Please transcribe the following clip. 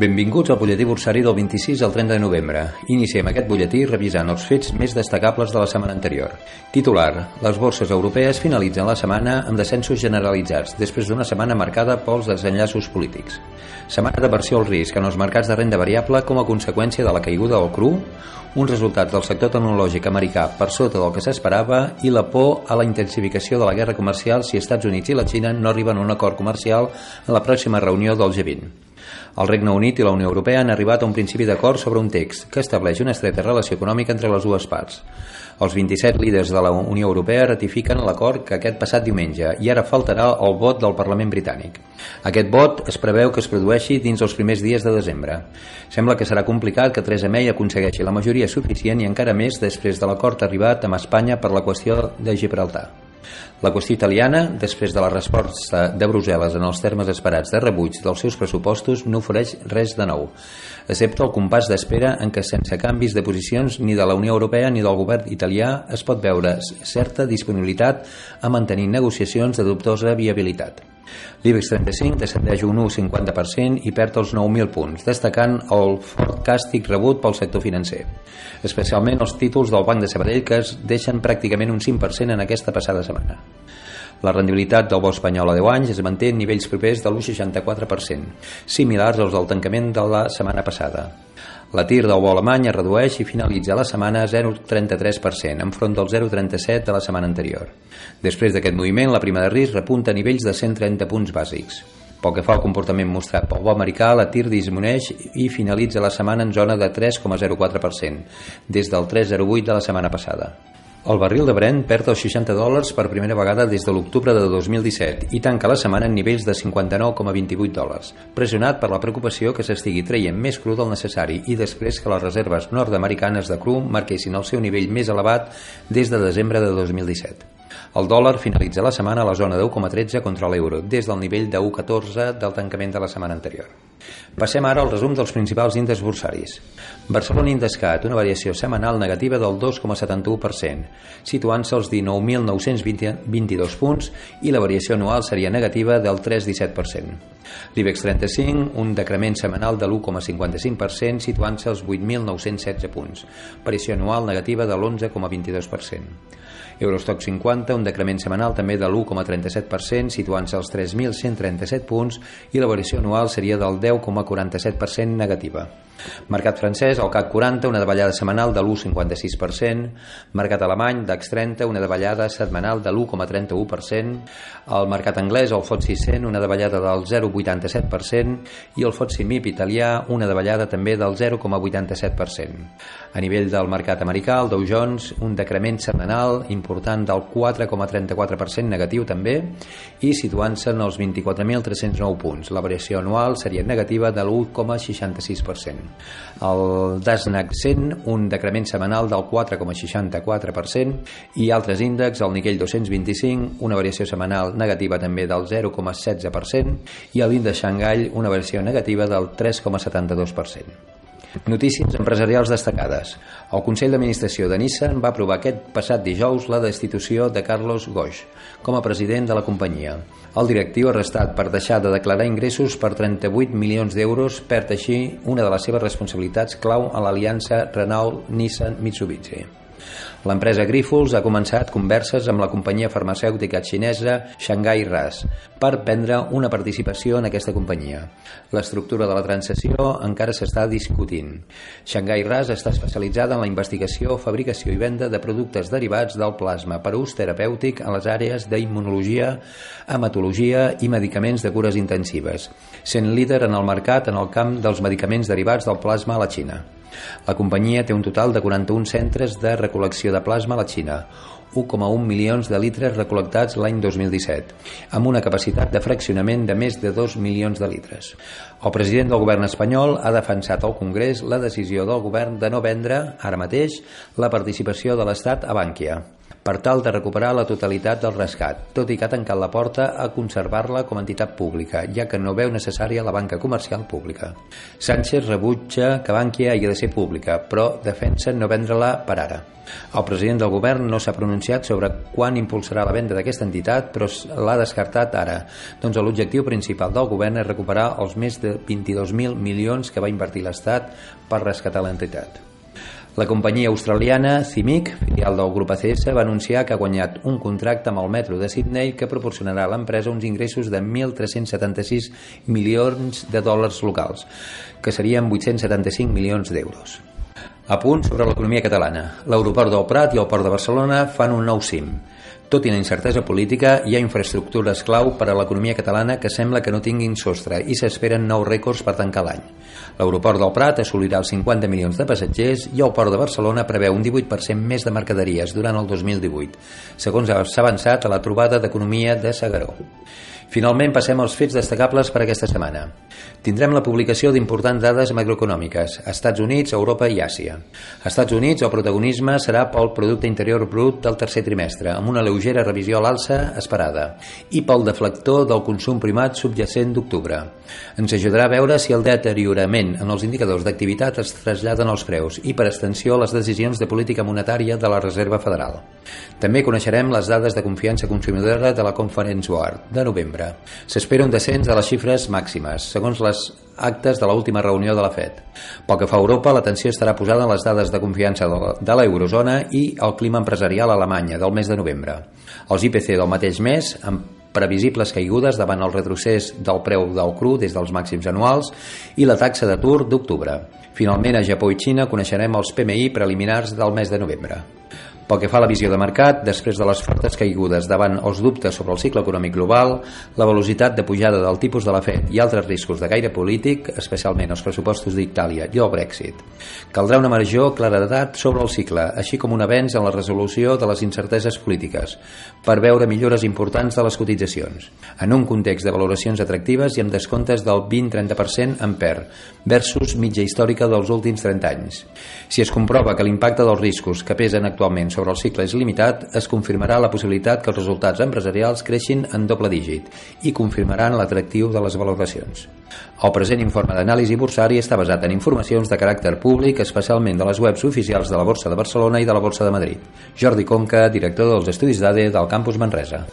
Benvinguts al butlletí bursari del 26 al 30 de novembre. Iniciem aquest butlletí revisant els fets més destacables de la setmana anterior. Titular. Les borses europees finalitzen la setmana amb descensos generalitzats, després d'una setmana marcada pels desenllaços polítics. Setmana d'aversió al risc en els mercats de renda variable com a conseqüència de la caiguda del cru, un resultat del sector tecnològic americà per sota del que s'esperava i la por a la intensificació de la guerra comercial si Estats Units i la Xina no arriben a un acord comercial en la pròxima reunió del G20. El Regne Unit i la Unió Europea han arribat a un principi d'acord sobre un text que estableix una estreta relació econòmica entre les dues parts. Els 27 líders de la Unió Europea ratifiquen l'acord que aquest passat diumenge i ara faltarà el vot del Parlament britànic. Aquest vot es preveu que es produeixi dins els primers dies de desembre. Sembla que serà complicat que Theresa May aconsegueixi la majoria suficient i encara més després de l'acord arribat amb Espanya per la qüestió de Gibraltar. La qüestió italiana, després de la resposta de Brussel·les en els termes esperats de rebuig dels seus pressupostos, no ofereix res de nou, excepte el compàs d'espera en què sense canvis de posicions ni de la Unió Europea ni del govern italià es pot veure certa disponibilitat a mantenir negociacions de dubtosa viabilitat. L'IBEX 35 descendeix un 1,50% i perd els 9.000 punts, destacant el fort càstig rebut pel sector financer, especialment els títols del Banc de Sabadell que es deixen pràcticament un 5% en aquesta passada setmana. La rendibilitat del bo espanyol a 10 anys es manté en nivells propers de l'1,64%, similars als del tancament de la setmana passada. La TIR del bo alemany es redueix i finalitza la setmana a 0,33%, enfront del 0,37% de la setmana anterior. Després d'aquest moviment, la prima de risc repunta a nivells de 130 punts bàsics. Pel que fa al comportament mostrat pel bo americà, la TIR disminueix i finalitza la setmana en zona de 3,04%, des del 3,08% de la setmana passada. El barril de Brent perd els 60 dòlars per primera vegada des de l'octubre de 2017 i tanca la setmana en nivells de 59,28 dòlars, pressionat per la preocupació que s'estigui traient més cru del necessari i després que les reserves nord-americanes de cru marquessin el seu nivell més elevat des de desembre de 2017. El dòlar finalitza la setmana a la zona de 1,13 contra l'euro, des del nivell de 1,14 del tancament de la setmana anterior. Passem ara al resum dels principals índexs bursaris. Barcelona Indescat, una variació setmanal negativa del 2,71%, situant-se als 19.922 punts i la variació anual seria negativa del 3,17%. L'IBEX 35, un decrement setmanal de l'1,55%, situant-se als 8.916 punts, variació anual negativa de l'11,22%. Eurostock 50, un decrement setmanal també de l'1,37%, situant-se als 3.137 punts i la variació anual seria del 10,47% negativa. Mercat francès, el CAC 40, una davallada setmanal de l'1,56%, mercat alemany, DAX 30, una davallada setmanal de l'1,31%, el mercat anglès, el FTSE 100, una davallada del 0,87% i el FTSE MIP italià, una davallada també del 0,87%. A nivell del mercat americà, el Dow Jones, un decrement setmanal important del 4,34% negatiu també i situant-se en els 24.309 punts. La variació anual seria negativa de l'1,66%. El Dasnac 100, un decrement setmanal del 4,64% i altres índexs, el Nikkei 225, una variació setmanal negativa també del 0,16% i l'índex Xangai, una variació negativa del 3,72%. Notícies empresarials destacades. El Consell d'Administració de Nissan va aprovar aquest passat dijous la destitució de Carlos Goix com a president de la companyia. El directiu arrestat per deixar de declarar ingressos per 38 milions d'euros perd així una de les seves responsabilitats clau a l'aliança Renault-Nissan-Mitsubishi. L'empresa Grifols ha començat converses amb la companyia farmacèutica xinesa Shanghai RAS per prendre una participació en aquesta companyia. L'estructura de la transacció encara s'està discutint. Shanghai RAS està especialitzada en la investigació, fabricació i venda de productes derivats del plasma per ús terapèutic en les àrees d'immunologia, hematologia i medicaments de cures intensives, sent líder en el mercat en el camp dels medicaments derivats del plasma a la Xina. La companyia té un total de 41 centres de recol·lecció de plasma a la Xina, 1,1 milions de litres recol·lectats l'any 2017, amb una capacitat de fraccionament de més de 2 milions de litres. El president del govern espanyol ha defensat al Congrés la decisió del govern de no vendre, ara mateix, la participació de l'Estat a Bànquia. Per tal de recuperar la totalitat del rescat, tot i que ha tancat la porta a conservar-la com a entitat pública, ja que no veu necessària la banca comercial pública. Sánchez rebutja que Bankia hagi de ser pública, però defensa no vendre-la per ara. El president del govern no s'ha pronunciat sobre quan impulsarà la venda d'aquesta entitat, però l'ha descartat ara. Doncs l'objectiu principal del govern és recuperar els més de 22.000 milions que va invertir l'Estat per rescatar l'entitat. La companyia australiana CIMIC, filial del grup ACS, va anunciar que ha guanyat un contracte amb el metro de Sydney que proporcionarà a l'empresa uns ingressos de 1.376 milions de dòlars locals, que serien 875 milions d'euros. A punt sobre l'economia catalana. L'aeroport del Prat i el Port de Barcelona fan un nou cim. Tot i la incertesa política, hi ha infraestructures clau per a l'economia catalana que sembla que no tinguin sostre i s'esperen nous rècords per tancar l'any. L'aeroport del Prat assolirà els 50 milions de passatgers i el Port de Barcelona preveu un 18% més de mercaderies durant el 2018, segons s'ha avançat a la trobada d'economia de Sagaró. Finalment passem als fets destacables per aquesta setmana. Tindrem la publicació d'importants dades macroeconòmiques a Estats Units, Europa i Àsia. A Estats Units el protagonisme serà pel producte interior brut del tercer trimestre, amb una lleugera revisió a l'alça esperada, i pel deflector del consum primat subjacent d'octubre. Ens ajudarà a veure si el deteriorament en els indicadors d'activitat es traslladen als preus i, per extensió, les decisions de política monetària de la Reserva Federal. També coneixerem les dades de confiança consumidora de la Conference Board de novembre novembre. S'espera un descens de les xifres màximes, segons les actes de l'última reunió de la FED. Pel que fa a Europa, l'atenció estarà posada en les dades de confiança de l'eurozona i el clima empresarial a Alemanya del mes de novembre. Els IPC del mateix mes, amb previsibles caigudes davant el retrocés del preu del cru des dels màxims anuals i la taxa d'atur d'octubre. Finalment, a Japó i Xina coneixerem els PMI preliminars del mes de novembre. Pel que fa a la visió de mercat, després de les fortes caigudes davant els dubtes sobre el cicle econòmic global, la velocitat de pujada del tipus de la FED i altres riscos de gaire polític, especialment els pressupostos d'Itàlia i el Brexit, caldrà una major claredat sobre el cicle, així com un avenç en la resolució de les incerteses polítiques, per veure millores importants de les cotitzacions, en un context de valoracions atractives i amb descomptes del 20-30% en PER, versus mitja històrica dels últims 30 anys. Si es comprova que l'impacte dels riscos que pesen actualment sobre sobre el cicle és limitat, es confirmarà la possibilitat que els resultats empresarials creixin en doble dígit i confirmaran l'atractiu de les valoracions. El present informe d'anàlisi bursari està basat en informacions de caràcter públic, especialment de les webs oficials de la Borsa de Barcelona i de la Borsa de Madrid. Jordi Conca, director dels Estudis d'ADE del Campus Manresa.